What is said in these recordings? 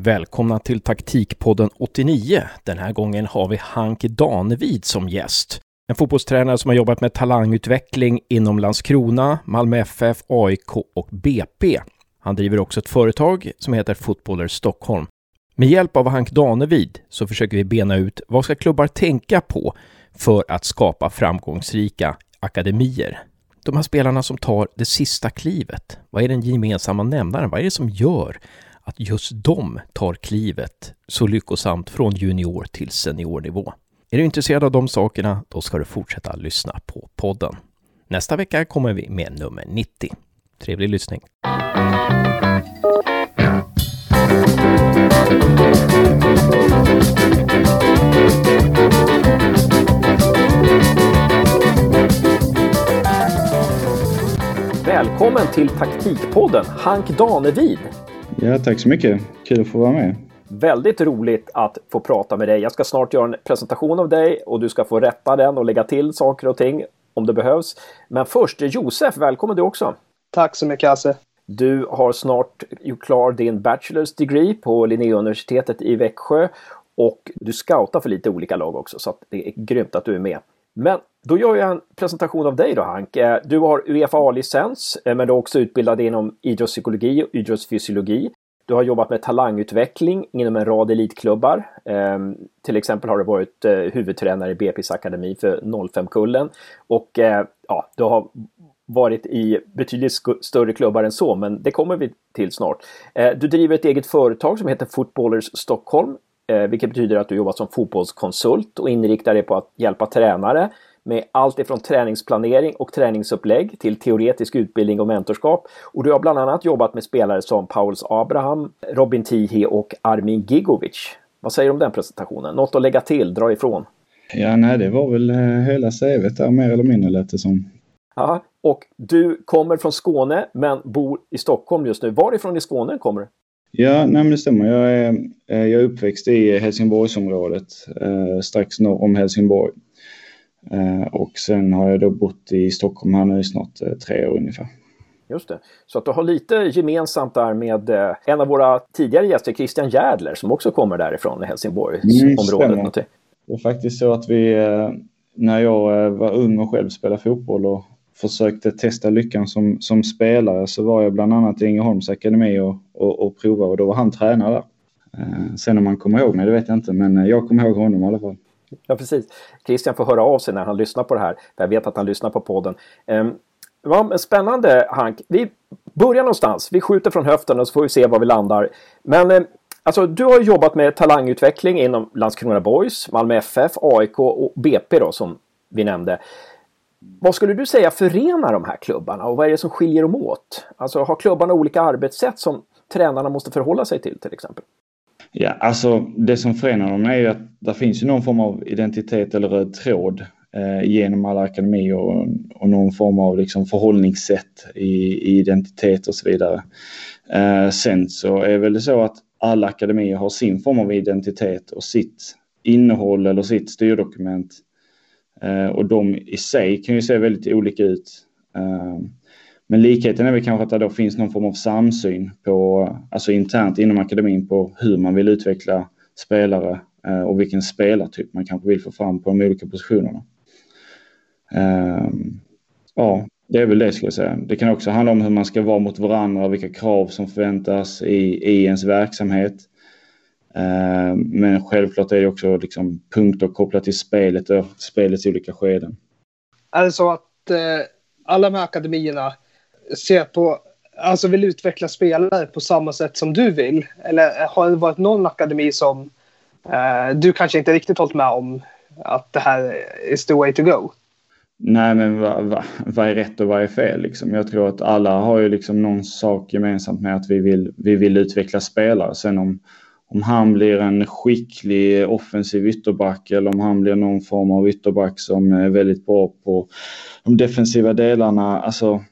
Välkomna till taktikpodden 89. Den här gången har vi Hank Danevid som gäst. En fotbollstränare som har jobbat med talangutveckling inom Landskrona, Malmö FF, AIK och BP. Han driver också ett företag som heter Footballer Stockholm. Med hjälp av Hank Danevid så försöker vi bena ut vad ska klubbar tänka på för att skapa framgångsrika akademier. De här spelarna som tar det sista klivet. Vad är den gemensamma nämnaren? Vad är det som gör att just de tar klivet så lyckosamt från junior till seniornivå? Är du intresserad av de sakerna, då ska du fortsätta lyssna på podden. Nästa vecka kommer vi med nummer 90. Trevlig lyssning! Välkommen till Taktikpodden, Hank Danevid. Ja, tack så mycket. Kul att få vara med. Väldigt roligt att få prata med dig. Jag ska snart göra en presentation av dig och du ska få rätta den och lägga till saker och ting om det behövs. Men först, Josef, välkommen du också. Tack så mycket Hasse. Du har snart gjort klar din Bachelor's degree på Linnéuniversitetet i Växjö och du scoutar för lite olika lag också så det är grymt att du är med. Men då gör jag en presentation av dig då Hank. Du har Uefa-licens eh, men du är också utbildad inom idrottspsykologi och idrottsfysiologi. Du har jobbat med talangutveckling inom en rad elitklubbar. Ehm, till exempel har du varit eh, huvudtränare i BP's akademi för 05-kullen. Och eh, ja, du har varit i betydligt större klubbar än så, men det kommer vi till snart. Du driver ett eget företag som heter Footballers Stockholm, vilket betyder att du jobbar som fotbollskonsult och inriktar dig på att hjälpa tränare med allt ifrån träningsplanering och träningsupplägg till teoretisk utbildning och mentorskap. Och du har bland annat jobbat med spelare som Pauls Abraham, Robin Tihi och Armin Gigovic. Vad säger du om den presentationen? Något att lägga till, dra ifrån? Ja, nej, det var väl eh, hela CVt där mer eller mindre lät det som. Ja, och du kommer från Skåne men bor i Stockholm just nu. Varifrån i Skåne kommer du? Ja, nej, men det stämmer. Jag är, eh, jag är uppväxt i Helsingborgsområdet, eh, strax norr om Helsingborg. Eh, och sen har jag då bott i Stockholm här nu i snart eh, tre år ungefär. Just det. Så att du har lite gemensamt där med en av våra tidigare gäster, Christian Järdler, som också kommer därifrån i Helsingborgsområdet. Mm, det var faktiskt så att vi, när jag var ung och själv spelade fotboll och försökte testa lyckan som, som spelare så var jag bland annat i Ängelholms akademi och, och, och provade och då var han tränare där. Sen om man kommer ihåg mig, det vet jag inte, men eh, jag kommer ihåg honom i alla fall. Ja, precis. Christian får höra av sig när han lyssnar på det här. Jag vet att han lyssnar på podden. Um, spännande Hank. Vi börjar någonstans. Vi skjuter från höften och så får vi se var vi landar. Men eh, alltså, du har jobbat med talangutveckling inom Landskrona Boys, Malmö FF, AIK och BP då som vi nämnde. Vad skulle du säga förenar de här klubbarna och vad är det som skiljer dem åt? Alltså har klubbarna olika arbetssätt som tränarna måste förhålla sig till till exempel? Ja, alltså det som förenar dem är ju att det finns ju någon form av identitet eller röd tråd eh, genom alla akademier och, och någon form av liksom förhållningssätt i, i identitet och så vidare. Eh, sen så är väl det så att alla akademier har sin form av identitet och sitt innehåll eller sitt styrdokument. Eh, och de i sig kan ju se väldigt olika ut. Eh, men likheten är väl kanske att det då finns någon form av samsyn på, alltså internt inom akademin på hur man vill utveckla spelare eh, och vilken spelartyp man kanske vill få fram på de olika positionerna. Ja, det är väl det skulle jag säga. Det kan också handla om hur man ska vara mot varandra, vilka krav som förväntas i, i ens verksamhet. Ehm, men självklart är det också liksom punkter kopplat till spelet och spelets olika skeden. Är det så att eh, alla de här akademierna ser på, alltså vill utveckla spelare på samma sätt som du vill? Eller har det varit någon akademi som eh, du kanske inte riktigt hållit med om att det här is the way to go? Nej, men vad va, va är rätt och vad är fel? Liksom? Jag tror att alla har ju liksom någon sak gemensamt med att vi vill, vi vill utveckla spelare. Sen om, om han blir en skicklig offensiv ytterback eller om han blir någon form av ytterback som är väldigt bra på de defensiva delarna. Alltså,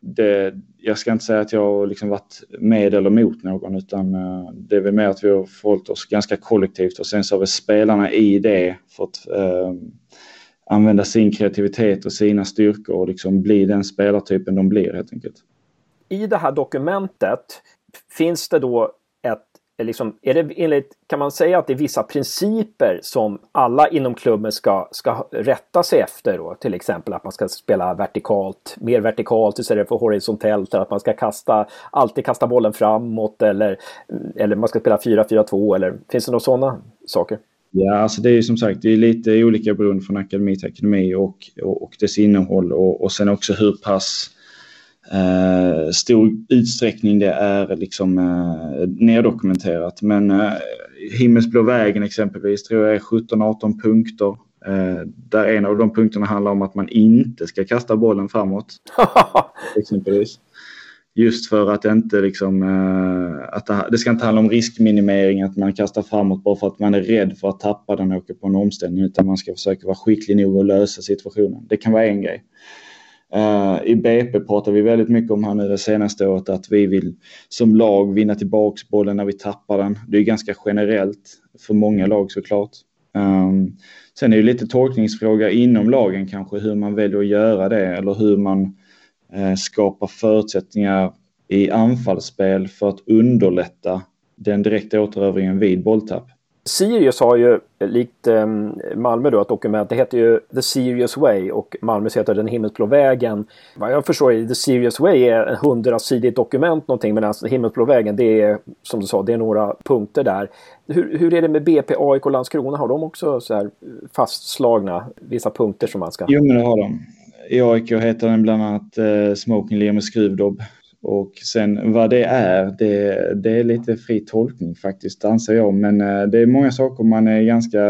det, jag ska inte säga att jag har liksom varit med eller mot någon utan eh, det är väl mer att vi har förhållit oss ganska kollektivt och sen så har väl spelarna i det fått eh, använda sin kreativitet och sina styrkor och liksom bli den spelartypen de blir helt enkelt. I det här dokumentet finns det då liksom, är det enligt, kan man säga att det är vissa principer som alla inom klubben ska, ska rätta sig efter då? Till exempel att man ska spela vertikalt, mer vertikalt istället för horisontellt, att man ska kasta, alltid kasta bollen framåt eller, eller man ska spela 4-4-2 eller finns det några sådana saker? Ja, alltså det är som sagt det är lite olika beroende från akademi till akademi och, och, och dess innehåll och, och sen också hur pass eh, stor utsträckning det är liksom eh, neddokumenterat. Men eh, Himmelsblå vägen exempelvis tror jag är 17-18 punkter. Eh, där en av de punkterna handlar om att man inte ska kasta bollen framåt. exempelvis. Just för att det inte liksom, eh, att det, det, ska inte handla om riskminimering, att man kastar framåt bara för att man är rädd för att tappa den och åka på en omställning, utan man ska försöka vara skicklig nog att lösa situationen. Det kan vara en grej. Uh, I BP pratar vi väldigt mycket om här nu det senaste året att vi vill som lag vinna tillbaks bollen när vi tappar den. Det är ganska generellt för många lag såklart. Um, sen är det lite tolkningsfråga inom lagen kanske hur man väljer att göra det eller hur man uh, skapar förutsättningar i anfallsspel för att underlätta den direkta återövringen vid bolltapp. Sirius har ju likt ehm, Malmö då ett dokument. Det heter ju The Serious Way och Malmö heter Den himmelsblå vägen. Vad jag förstår är The Serious Way är ett hundrasidigt dokument någonting medan alltså Himmelsblå vägen det är som du sa det är några punkter där. Hur, hur är det med BP, AIK och Landskrona? Har de också så här fastslagna vissa punkter som man ska? Jo men det har de. I AIK heter den bland annat eh, Smoking ler med skruvdobb. Och sen vad det är, det, det, är lite fri tolkning faktiskt anser jag. Men eh, det är många saker man är ganska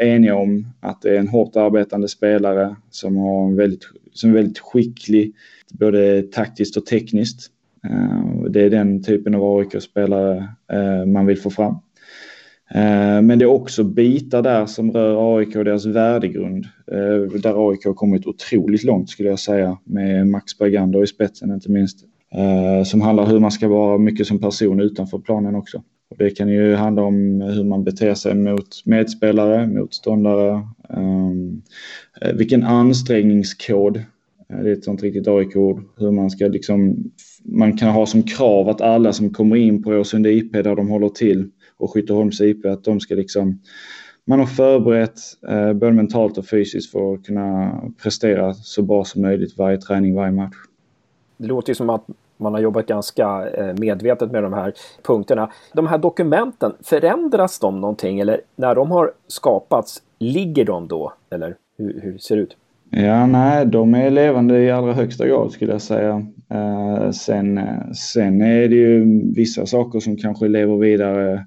eh, eniga om. Att det är en hårt arbetande spelare som, har en väldigt, som är väldigt skicklig, både taktiskt och tekniskt. Eh, det är den typen av AIK-spelare man vill få fram. Eh, men det är också bitar där som rör AIK och deras värdegrund. Eh, där AIK har kommit otroligt långt skulle jag säga med Max Bergander i spetsen inte minst. Eh, som handlar om hur man ska vara mycket som person utanför planen också. Och det kan ju handla om hur man beter sig mot medspelare, motståndare, ehm, vilken ansträngningskod, det är ett sånt riktigt AIK-ord, hur man ska liksom, man kan ha som krav att alla som kommer in på Åsunda IP där de håller till och Skytteholms IP, att de ska liksom man har förberett eh, både mentalt och fysiskt för att kunna prestera så bra som möjligt varje träning, varje match. Det låter ju som att man har jobbat ganska eh, medvetet med de här punkterna. De här dokumenten, förändras de någonting eller när de har skapats, ligger de då? Eller hur, hur ser det ut? Ja, nej, de är levande i allra högsta grad skulle jag säga. Eh, sen, sen är det ju vissa saker som kanske lever vidare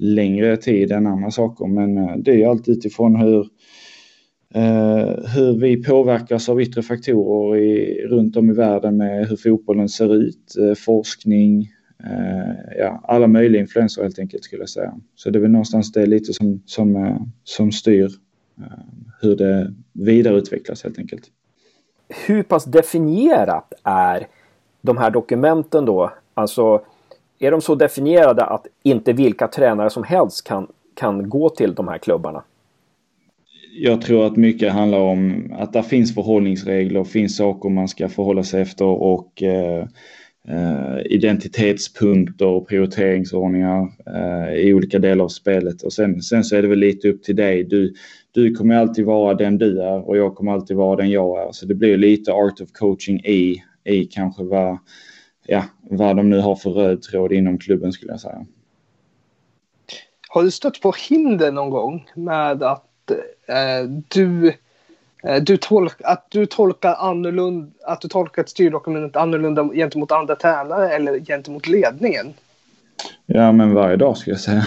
längre tid än andra saker. Men eh, det är allt utifrån hur, eh, hur vi påverkas av yttre faktorer i, runt om i världen med hur fotbollen ser ut, eh, forskning, eh, ja, alla möjliga influenser helt enkelt skulle jag säga. Så det är väl någonstans det lite som, som, eh, som styr hur det vidareutvecklas helt enkelt. Hur pass definierat är de här dokumenten då? Alltså är de så definierade att inte vilka tränare som helst kan, kan gå till de här klubbarna? Jag tror att mycket handlar om att det finns förhållningsregler, finns saker man ska förhålla sig efter och eh, eh, identitetspunkter och prioriteringsordningar eh, i olika delar av spelet. Och sen, sen så är det väl lite upp till dig. Du, du kommer alltid vara den du är och jag kommer alltid vara den jag är. Så det blir lite art of coaching i, i kanske vad ja, vad de nu har för röd tråd inom klubben skulle jag säga. Har du stött på hinder någon gång med att eh, du eh, du tolk, att du tolkar annorlunda, att du tolkar ett styrdokument annorlunda gentemot andra tränare eller gentemot ledningen? Ja, men varje dag skulle jag säga.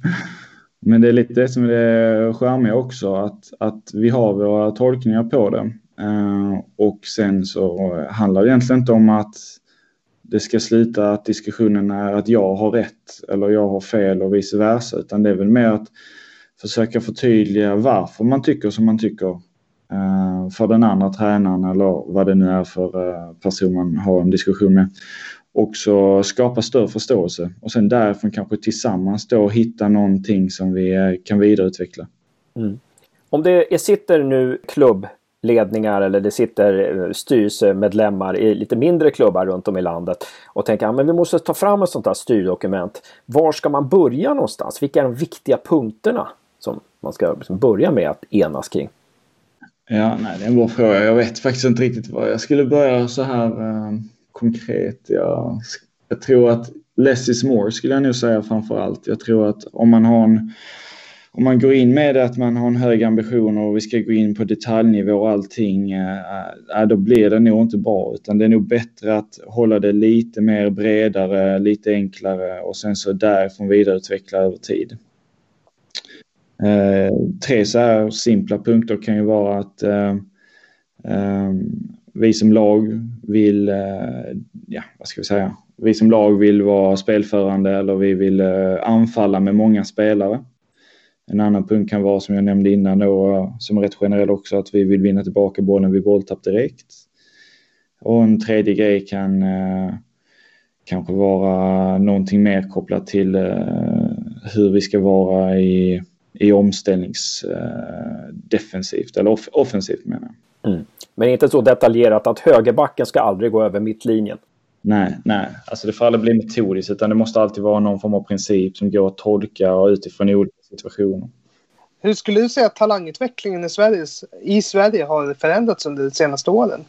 men det är lite det som är det charmiga också, att, att vi har våra tolkningar på det. Uh, och sen så handlar det egentligen inte om att det ska sluta att diskussionen är att jag har rätt eller jag har fel och vice versa. Utan det är väl mer att försöka förtydliga varför man tycker som man tycker eh, för den andra tränaren eller vad det nu är för eh, person man har en diskussion med. Också skapa större förståelse och sen därifrån kanske tillsammans då hitta någonting som vi eh, kan vidareutveckla. Mm. Om det sitter nu klubb ledningar eller det sitter eh, styrelsemedlemmar i lite mindre klubbar runt om i landet och tänker att vi måste ta fram ett sånt här styrdokument. Var ska man börja någonstans? Vilka är de viktiga punkterna som man ska liksom börja med att enas kring? Ja, nej, det är en bra fråga. Jag vet faktiskt inte riktigt vad jag skulle börja så här eh, konkret. Jag, jag tror att less is more skulle jag nog säga framför allt. Jag tror att om man har en om man går in med att man har en hög ambition och vi ska gå in på detaljnivå och allting, äh, då blir det nog inte bra. Utan det är nog bättre att hålla det lite mer bredare, lite enklare och sen så därifrån vidareutveckla över tid. Eh, tre så här simpla punkter kan ju vara att eh, eh, vi som lag vill, eh, ja vad ska vi säga, vi som lag vill vara spelförande eller vi vill eh, anfalla med många spelare. En annan punkt kan vara som jag nämnde innan då, som är rätt generell också, att vi vill vinna tillbaka bollen vid bolltapp direkt. Och en tredje grej kan eh, kanske vara någonting mer kopplat till eh, hur vi ska vara i, i omställningsdefensivt, eh, eller off offensivt menar jag. Mm. Men inte så detaljerat att högerbacken ska aldrig gå över mittlinjen. Nej, nej, alltså det får aldrig bli metodiskt utan det måste alltid vara någon form av princip som går att tolka utifrån olika situationer. Hur skulle du säga att talangutvecklingen i Sverige, i Sverige har förändrats under de senaste åren?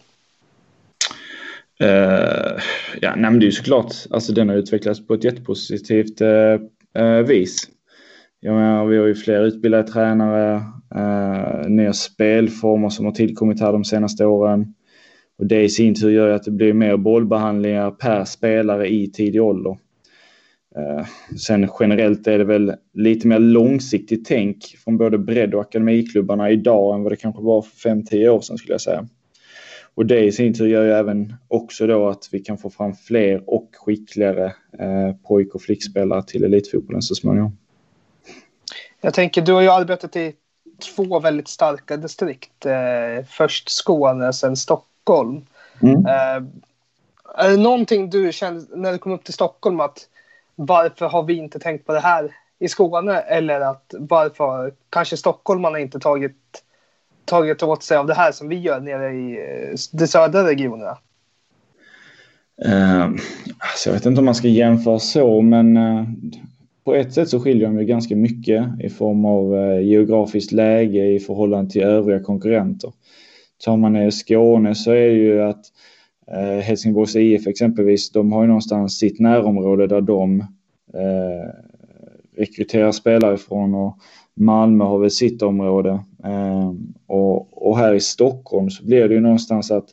Uh, ja, nej, men det är ju såklart, alltså den har utvecklats på ett jättepositivt uh, uh, vis. Jag menar, vi har ju fler utbildade tränare, nya spelformer som har tillkommit här de senaste åren. Och det i sin tur gör att det blir mer bollbehandlingar per spelare i tidig ålder. Eh, sen generellt är det väl lite mer långsiktigt tänk från både bredd och akademiklubbarna idag än vad det kanske var för 5-10 år sedan skulle jag säga. Och det i sin tur gör ju även också då att vi kan få fram fler och skickligare eh, pojk och flickspelare till elitfotbollen så småningom. Jag tänker, du har ju arbetat i två väldigt starka distrikt. Eh, först Skåne, sen Stockholm. Mm. Eh, är det någonting du kände när du kom upp till Stockholm att varför har vi inte tänkt på det här i Skåne? Eller att varför kanske stockholmarna inte tagit, tagit åt sig av det här som vi gör nere i eh, de södra regionerna? Uh, alltså jag vet inte om man ska jämföra så, men uh, på ett sätt så skiljer de ju ganska mycket i form av uh, geografiskt läge i förhållande till övriga konkurrenter. Tar man ner Skåne så är det ju att Eh, Helsingborgs IF exempelvis, de har ju någonstans sitt närområde där de eh, rekryterar spelare ifrån och Malmö har väl sitt område. Eh, och, och, här i Stockholm så blir det ju någonstans att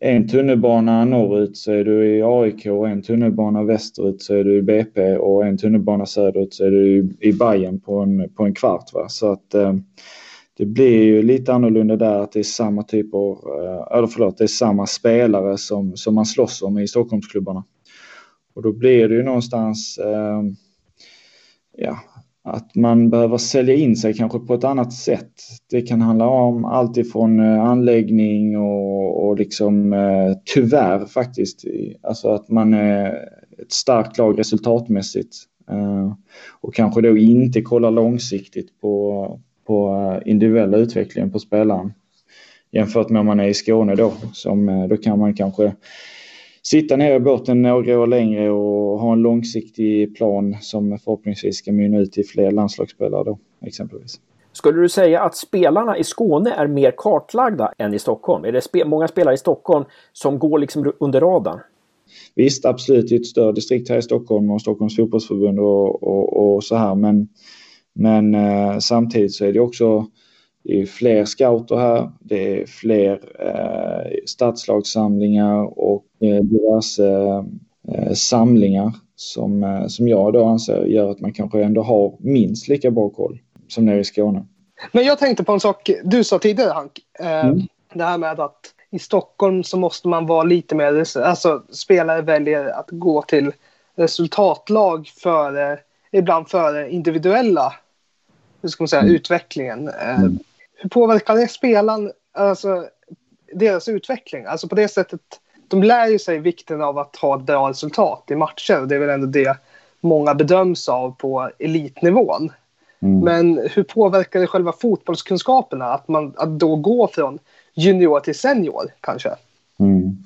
en tunnelbana norrut så är du i AIK och en tunnelbana västerut så är du i BP och en tunnelbana söderut så är du i, i Bayern på en, på en kvart. Va? Så att eh, det blir ju lite annorlunda där att det är samma typ av, eh, eller förlåt, det är samma spelare som, som man slåss om i Stockholmsklubbarna. Och då blir det ju någonstans, eh, ja, att man behöver sälja in sig kanske på ett annat sätt. Det kan handla om allt ifrån eh, anläggning och, och liksom eh, tyvärr faktiskt, alltså att man är ett starkt lag resultatmässigt. Eh, och kanske då inte kollar långsiktigt på, på eh, individuella utvecklingen på spelaren. Jämfört med om man är i Skåne då, som, eh, då kan man kanske sitta ner i båten några år längre och ha en långsiktig plan som förhoppningsvis ska mynna ut till fler landslagsspelare då, exempelvis. Skulle du säga att spelarna i Skåne är mer kartlagda än i Stockholm? Är det spe många spelare i Stockholm som går liksom under radarn? Visst, absolut. Det är ett större distrikt här i Stockholm och Stockholms fotbollsförbund och, och, och så här. Men men eh, samtidigt så är det också det är fler scouter här, det är fler eh, stadslagssamlingar och eh, diverse eh, samlingar som, eh, som jag då anser gör att man kanske ändå har minst lika bra koll som nere i Skåne. Men jag tänkte på en sak du sa tidigare Hank. Eh, mm. Det här med att i Stockholm så måste man vara lite mer, alltså spelare väljer att gå till resultatlag före, ibland före individuella hur ska man säga, mm. utvecklingen. Eh, mm. Hur påverkar det spelaren, alltså deras utveckling? Alltså på det sättet, de lär ju sig vikten av att ha ett bra resultat i matcher det är väl ändå det många bedöms av på elitnivån. Mm. Men hur påverkar det själva fotbollskunskaperna att man att då gå från junior till senior kanske? Mm.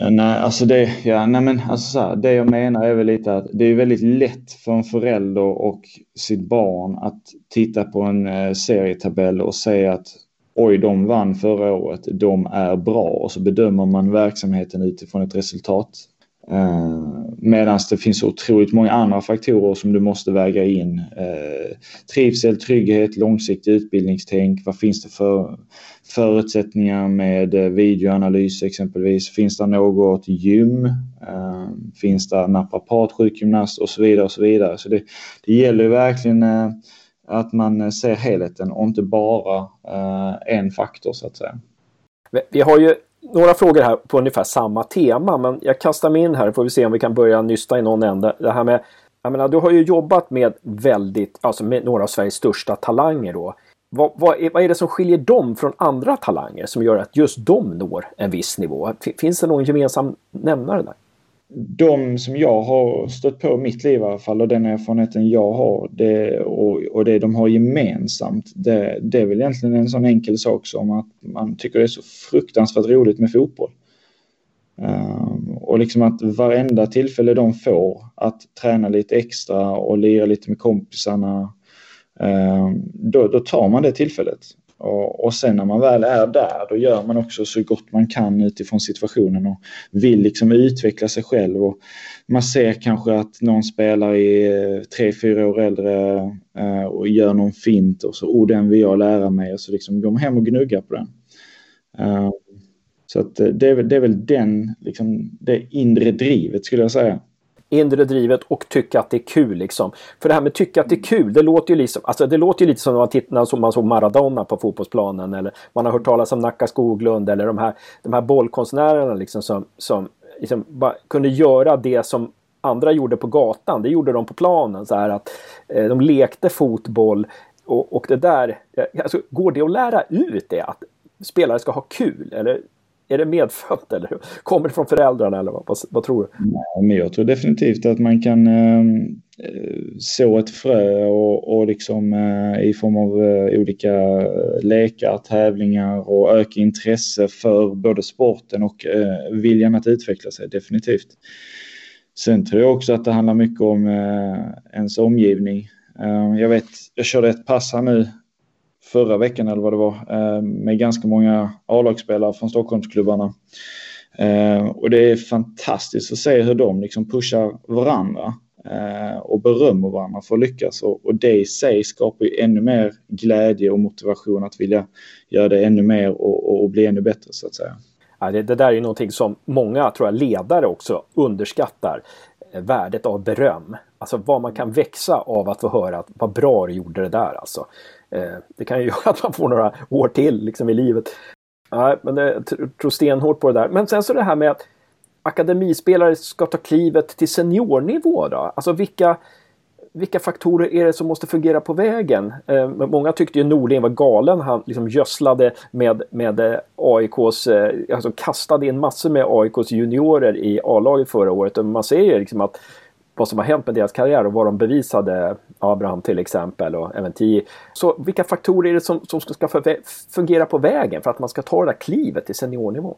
Nej, alltså det, ja, nej men alltså så här, det jag menar är väl lite att det är väldigt lätt för en förälder och sitt barn att titta på en eh, serietabell och säga att oj, de vann förra året, de är bra och så bedömer man verksamheten utifrån ett resultat. Eh, Medan det finns otroligt många andra faktorer som du måste väga in. Eh, trivsel, trygghet, långsiktig utbildningstänk. Vad finns det för förutsättningar med eh, videoanalys exempelvis? Finns det något gym? Eh, finns det naprapat, sjukgymnast och så vidare och så vidare. Så det, det gäller verkligen eh, att man ser helheten och inte bara en faktor så att säga. Vi har ju några frågor här på ungefär samma tema, men jag kastar mig in här får vi se om vi kan börja nysta i någon ände. Det här med, jag menar, du har ju jobbat med väldigt, alltså med några av Sveriges största talanger då. Vad, vad, är, vad är det som skiljer dem från andra talanger som gör att just de når en viss nivå? Finns det någon gemensam nämnare där? de som jag har stött på i mitt liv i alla fall och den erfarenheten jag har det, och, och det de har gemensamt det, det är väl egentligen en sån enkel sak som att man tycker det är så fruktansvärt roligt med fotboll. Um, och liksom att varenda tillfälle de får att träna lite extra och lira lite med kompisarna Ehm, då, då tar man det tillfället. Och, och sen när man väl är där, då gör man också så gott man kan utifrån situationen och vill liksom utveckla sig själv. Och man ser kanske att någon spelar i eh, tre, fyra år äldre eh, och gör någon fint och så, oh den vill jag lära mig. Och så liksom går man hem och gnuggar på den. Ehm, så att eh, det, är, det är väl den, liksom, det inre drivet skulle jag säga inre drivet och tycka att det är kul. Liksom. För det här med tycka att det är kul, det låter ju, liksom, alltså, det låter ju lite som när man, tittar, när man såg Maradona på fotbollsplanen eller man har hört talas om Nacka Skoglund eller de här, de här bollkonstnärerna liksom, som, som liksom kunde göra det som andra gjorde på gatan. Det gjorde de på planen. Så här att eh, De lekte fotboll och, och det där, alltså, går det att lära ut det? Att spelare ska ha kul? Eller är det medfött eller kommer det från föräldrarna eller vad, vad, tror du? Nej, men jag tror definitivt att man kan ehm, eh, så ett frö och, och liksom eh, i form av eh, olika eh, lekar, tävlingar och öka intresse för både sporten och eh, viljan att utveckla sig definitivt. Sen tror jag också att det handlar mycket om eh, ens omgivning. Ehm, jag vet, jag körde ett pass här nu förra veckan eller vad det var eh, med ganska många A-lagsspelare från Stockholmsklubbarna. Eh, och det är fantastiskt att se hur de liksom pushar varandra eh, och berömmer varandra för att lyckas. Och det i sig skapar ju ännu mer glädje och motivation att vilja göra det ännu mer och, och bli ännu bättre så att säga. Ja, det, det där är ju någonting som många tror jag ledare också underskattar. Eh, värdet av beröm. Alltså vad man kan växa av att få höra att vad bra du gjorde det där alltså. Eh, det kan ju göra att man får några år till liksom, i livet. Nej, men eh, jag tror stenhårt på det där. Men sen så det här med att akademispelare ska ta klivet till seniornivå då? Alltså vilka, vilka faktorer är det som måste fungera på vägen? Eh, många tyckte ju Norling var galen. Han liksom gödslade med, med eh, AIKs, eh, alltså kastade in massor med AIKs juniorer i A-laget förra året. Och man ser ju liksom att vad som har hänt med deras karriär och vad de bevisade, Abraham till exempel och även Tio. Så vilka faktorer är det som, som ska fungera på vägen för att man ska ta det där klivet till seniornivå?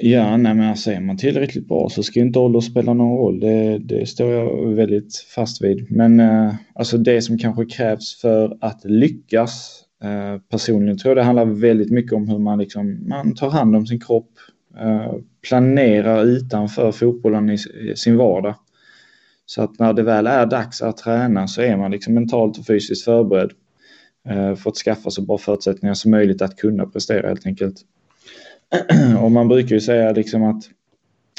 Ja, nej men alltså är man tillräckligt bra så ska inte ålder spela någon roll. Det, det står jag väldigt fast vid. Men eh, alltså det som kanske krävs för att lyckas eh, personligen tror jag det handlar väldigt mycket om hur man liksom, man tar hand om sin kropp, eh, planerar utanför fotbollen i, i sin vardag. Så att när det väl är dags att träna så är man liksom mentalt och fysiskt förberedd eh, för att skaffa så bra förutsättningar som möjligt att kunna prestera helt enkelt. Och man brukar ju säga liksom att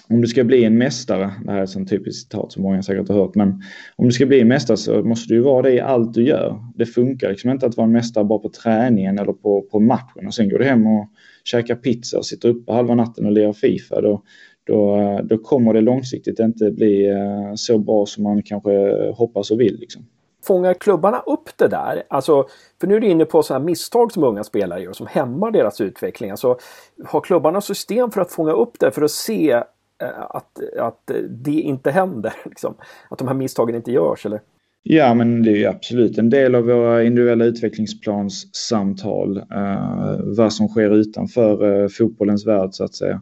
om du ska bli en mästare, det här är ett sånt typiskt citat som många säkert har hört, men om du ska bli en mästare så måste du ju vara det i allt du gör. Det funkar liksom inte att vara en mästare bara på träningen eller på, på matchen och sen går du hem och käkar pizza och sitter uppe halva natten och lirar Fifa. Då, då, då kommer det långsiktigt inte bli eh, så bra som man kanske hoppas och vill. Liksom. Fångar klubbarna upp det där? Alltså, för nu är du inne på sådana misstag som unga spelare gör som hämmar deras utveckling. Alltså, har klubbarna system för att fånga upp det för att se eh, att, att det inte händer? Liksom? Att de här misstagen inte görs? Eller? Ja, men det är absolut en del av våra individuella utvecklingsplanssamtal. Uh, vad som sker utanför uh, fotbollens värld så att säga.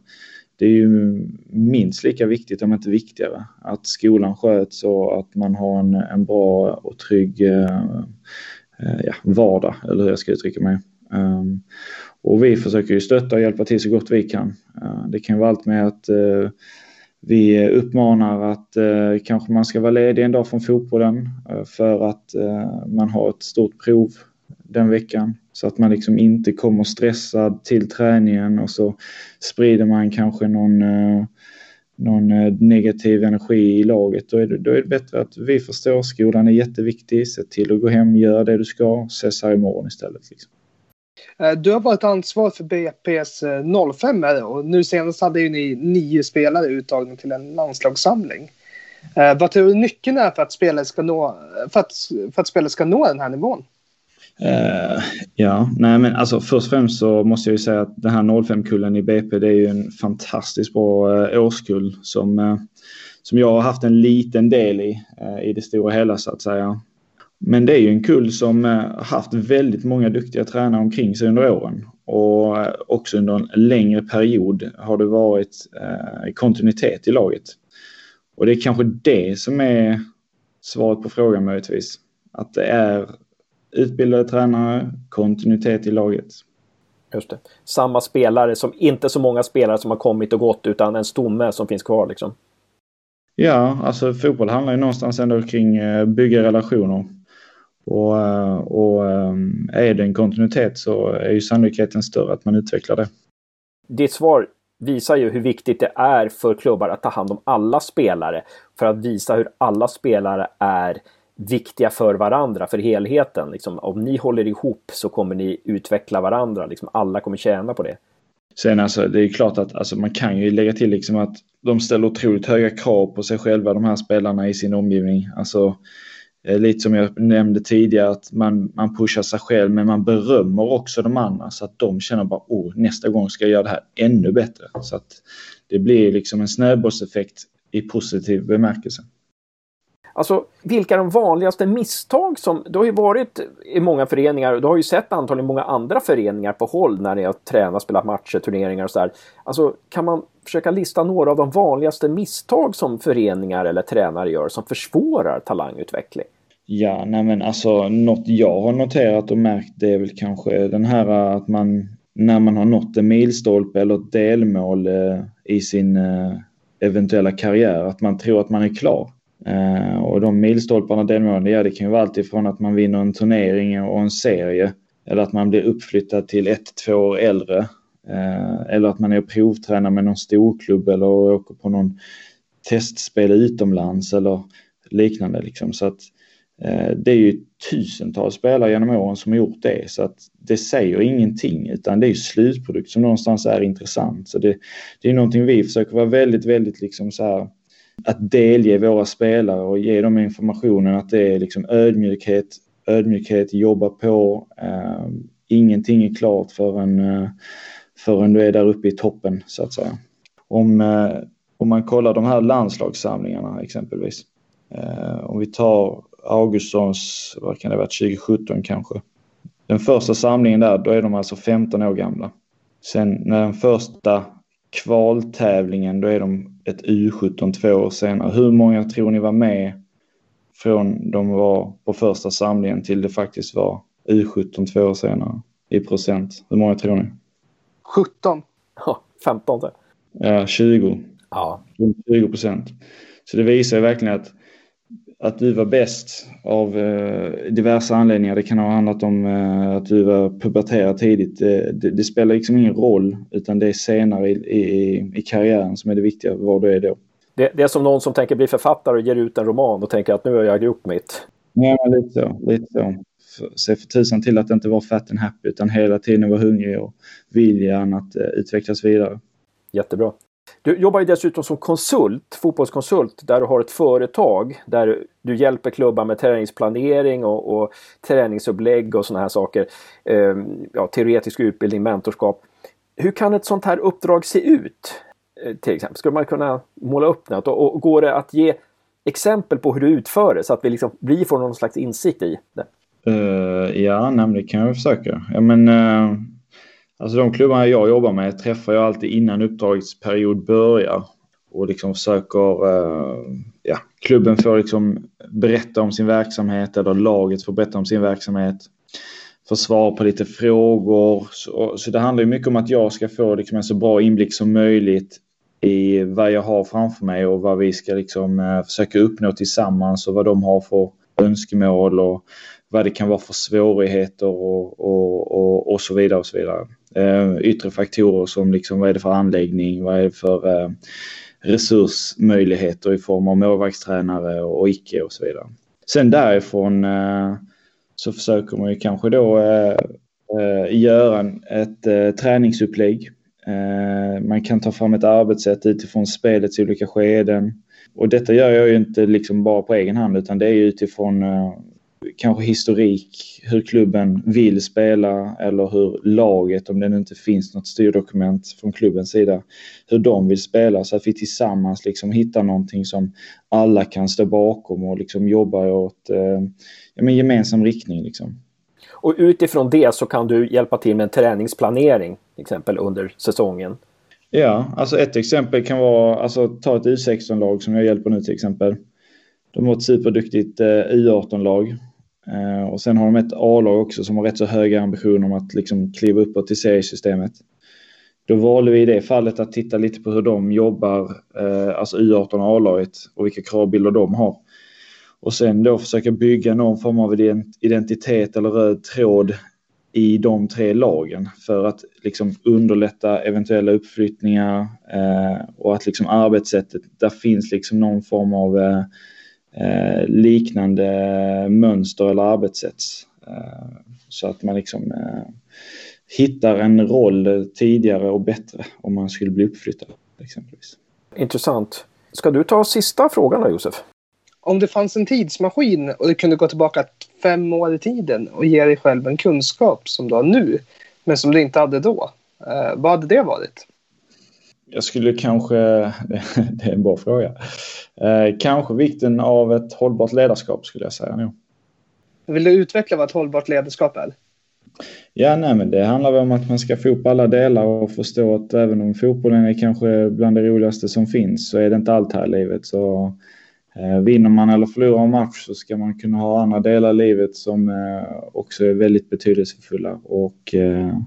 Det är ju minst lika viktigt, om inte viktigare, att skolan sköts och att man har en, en bra och trygg eh, ja, vardag, eller hur jag ska uttrycka mig. Um, och vi försöker ju stötta och hjälpa till så gott vi kan. Eh, det kan vara allt med att eh, vi uppmanar att uh, kanske man ska vara ledig en dag från fotbollen för att man har ett stort prov den veckan. Så att man liksom inte kommer stressad till träningen och så sprider man kanske någon, eh, någon eh, negativ energi i laget. Då är, det, då är det bättre att vi förstår skolan är jätteviktig. Se till att gå hem, gör det du ska, ses här imorgon istället. Liksom. Eh, du har varit ansvarig för BP's 05 och nu senast hade ju ni nio spelare uttagna till en landslagssamling. Vad tror du nyckeln är för att spelare ska nå, för att, för att spelare ska nå den här nivån? Uh, ja, nej men alltså först och främst så måste jag ju säga att den här 05-kullen i BP det är ju en fantastiskt bra uh, årskull som, uh, som jag har haft en liten del i, i det stora hela så att säga. Men det är ju en kull som haft väldigt många duktiga tränare omkring sig under åren. Och också under en längre period har det varit kontinuitet i laget. Och det är kanske det som är svaret på frågan möjligtvis. Att det är utbildade tränare, kontinuitet i laget. Just det. Samma spelare som inte så många spelare som har kommit och gått utan en stomme som finns kvar liksom. Ja, alltså fotboll handlar ju någonstans ändå kring bygga relationer. Och, eh, och ehm, är det en kontinuitet så är ju sannolikheten större att man utvecklar det. Ditt svar visar ju hur viktigt det är för klubbar att ta hand om alla spelare för att visa hur alla spelare är viktiga för varandra, för helheten. Liksom, om ni håller ihop så kommer ni utveckla varandra. Liksom, alla kommer tjäna på det. Sen alltså, det är klart att alltså, man kan ju lägga till liksom att de ställer otroligt höga krav på sig själva, de här spelarna i sin omgivning. Alltså, Eh, lite som jag nämnde tidigare att man, man pushar sig själv men man berömmer också de andra så att de känner bara oh, nästa gång ska jag göra det här ännu bättre. Så att det blir liksom en snöbollseffekt i positiv bemärkelse. Alltså vilka är de vanligaste misstag som, du har ju varit i många föreningar och du har ju sett antagligen många andra föreningar på håll när ni har tränat, spelat matcher, turneringar och sådär. Alltså kan man försöka lista några av de vanligaste misstag som föreningar eller tränare gör som försvårar talangutveckling? Ja, nej men alltså något jag har noterat och märkt det är väl kanske den här att man när man har nått en milstolpe eller ett delmål eh, i sin eh, eventuella karriär, att man tror att man är klar. Eh, och de milstolparna och delmålen, ja det kan ju vara alltifrån att man vinner en turnering och en serie eller att man blir uppflyttad till ett, två år äldre. Eh, eller att man är och provtränar med någon storklubb eller åker på någon testspel utomlands eller liknande. Liksom. Så att Eh, det är ju tusentals spelare genom åren som har gjort det så att det säger ingenting utan det är slutprodukt som någonstans är intressant. Så det, det är någonting vi försöker vara väldigt, väldigt liksom så här att delge våra spelare och ge dem informationen att det är liksom ödmjukhet, ödmjukhet, jobba på. Eh, ingenting är klart förrän, eh, förrän du är där uppe i toppen så att säga. Om, eh, om man kollar de här landslagssamlingarna exempelvis. Ehm, om vi tar Augustssons, vad kan det ha varit, 2017 kanske. Den första samlingen där, då är de alltså 15 år gamla. Sen när den första kvaltävlingen, då är de ett U17 två år senare. Hur många tror ni var med från de var på första samlingen till det faktiskt var U17 två år senare i procent? Hur många tror ni? 17. Ja, 15. Ja, 20. Ja. 20 procent. Så det visar ju verkligen att att du var bäst av eh, diverse anledningar. Det kan ha handlat om eh, att du var puberterad tidigt. Det, det, det, spelar liksom ingen roll utan det är senare i, i, i karriären som är det viktiga, var du är då. Det, det, är som någon som tänker bli författare och ger ut en roman och tänker att nu har jag gjort mitt. Ja, lite så. Lite så. Se för tusan till att det inte var fat and happy utan hela tiden var hungrig och viljan att uh, utvecklas vidare. Jättebra. Du jobbar ju dessutom som konsult, fotbollskonsult, där du har ett företag där du hjälper klubbar med träningsplanering och, och träningsupplägg och sådana här saker. Ehm, ja, teoretisk utbildning, mentorskap. Hur kan ett sånt här uppdrag se ut? Ehm, till exempel, skulle man kunna måla upp något? Och, och går det att ge exempel på hur du utför det så att vi, liksom, vi får någon slags insikt i det? Uh, ja, nej, det kan jag försöka. Ja, men, uh, alltså de klubbarna jag jobbar med träffar jag alltid innan uppdragets period börjar och liksom försöker, eh, ja, klubben får liksom berätta om sin verksamhet eller laget får berätta om sin verksamhet. Få svar på lite frågor. Så, så, det handlar ju mycket om att jag ska få liksom en så bra inblick som möjligt i vad jag har framför mig och vad vi ska liksom eh, försöka uppnå tillsammans och vad de har för önskemål och vad det kan vara för svårigheter och, och, och, och så vidare. och så vidare. Eh, yttre faktorer som liksom vad är det för anläggning, vad är det för eh, resursmöjligheter i form av målvaktstränare och icke och så vidare. Sen därifrån eh, så försöker man ju kanske då eh, eh, göra ett eh, träningsupplägg. man kan ta fram ett arbetssätt utifrån spelets olika skeden. Och detta gör jag ju inte liksom bara på egen hand utan det är utifrån kanske historik, hur klubben vill spela eller hur laget, om det nu inte finns något styrdokument från klubbens sida, hur de vill spela så att vi tillsammans liksom hittar någonting som alla kan stå bakom och liksom jobba åt eh, ja, gemensam riktning. Liksom. Och utifrån det så kan du hjälpa till med en träningsplanering, till exempel under säsongen? Ja, alltså ett exempel kan vara, alltså ta ett U16-lag som jag hjälper nu till exempel. De har ett superduktigt eh, U18-lag Eh, Eh, och sen har de ett A-lag också som har rätt så höga ambitioner om att liksom kliva uppåt till seriesystemet. Då valde vi i det fallet att titta lite på hur de jobbar, eh, alltså U18 och A-laget och vilka kravbilder de har. Och sen då försöka bygga någon form av identitet eller röd tråd i de tre lagen för att liksom underlätta eventuella uppflyttningar eh, och att liksom arbetssättet, där finns liksom någon form av eh, Eh, liknande mönster eller arbetssätt. Eh, så att man liksom eh, hittar en roll tidigare och bättre om man skulle bli uppflyttad exempelvis. Intressant. Ska du ta sista frågan då Josef? Om det fanns en tidsmaskin och du kunde gå tillbaka fem år i tiden och ge dig själv en kunskap som du har nu, men som du inte hade då. Eh, vad hade det varit? Jag skulle kanske, det är en bra fråga, eh, kanske vikten av ett hållbart ledarskap skulle jag säga nu. Vill du utveckla vad ett hållbart ledarskap är? Ja, nej, men det handlar om att man ska få upp alla delar och förstå att även om fotbollen är kanske bland det roligaste som finns så är det inte allt här i livet. Så eh, vinner man eller förlorar en match så ska man kunna ha andra delar i livet som eh, också är väldigt betydelsefulla. Och eh,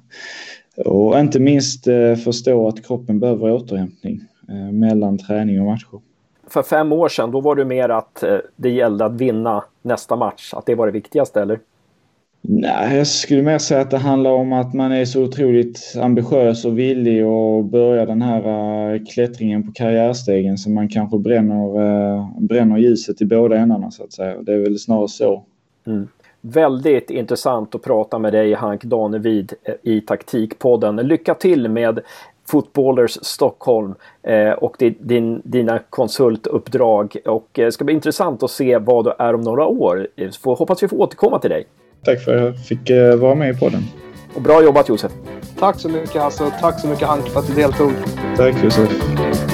och inte minst eh, förstå att kroppen behöver återhämtning eh, mellan träning och matcher. För fem år sedan, då var det mer att eh, det gällde att vinna nästa match, att det var det viktigaste, eller? Nej, jag skulle mer säga att det handlar om att man är så otroligt ambitiös och villig och börja den här klättringen på karriärstegen så man kanske bränner, bränner ljuset i båda ändarna så att säga. Det är väl snarare så. Mm. Väldigt intressant att prata med dig Hank Danevid eh, i Taktikpodden. Lycka till med Footballers Stockholm eh, och din, dina konsultuppdrag. Och det eh, ska bli intressant att se vad du är om några år. Hoppas vi får återkomma till dig. Tack för att jag fick vara med i podden. Och bra jobbat Josef! Tack så mycket Hasse och tack så mycket Hank för att du deltog. Tack Josef!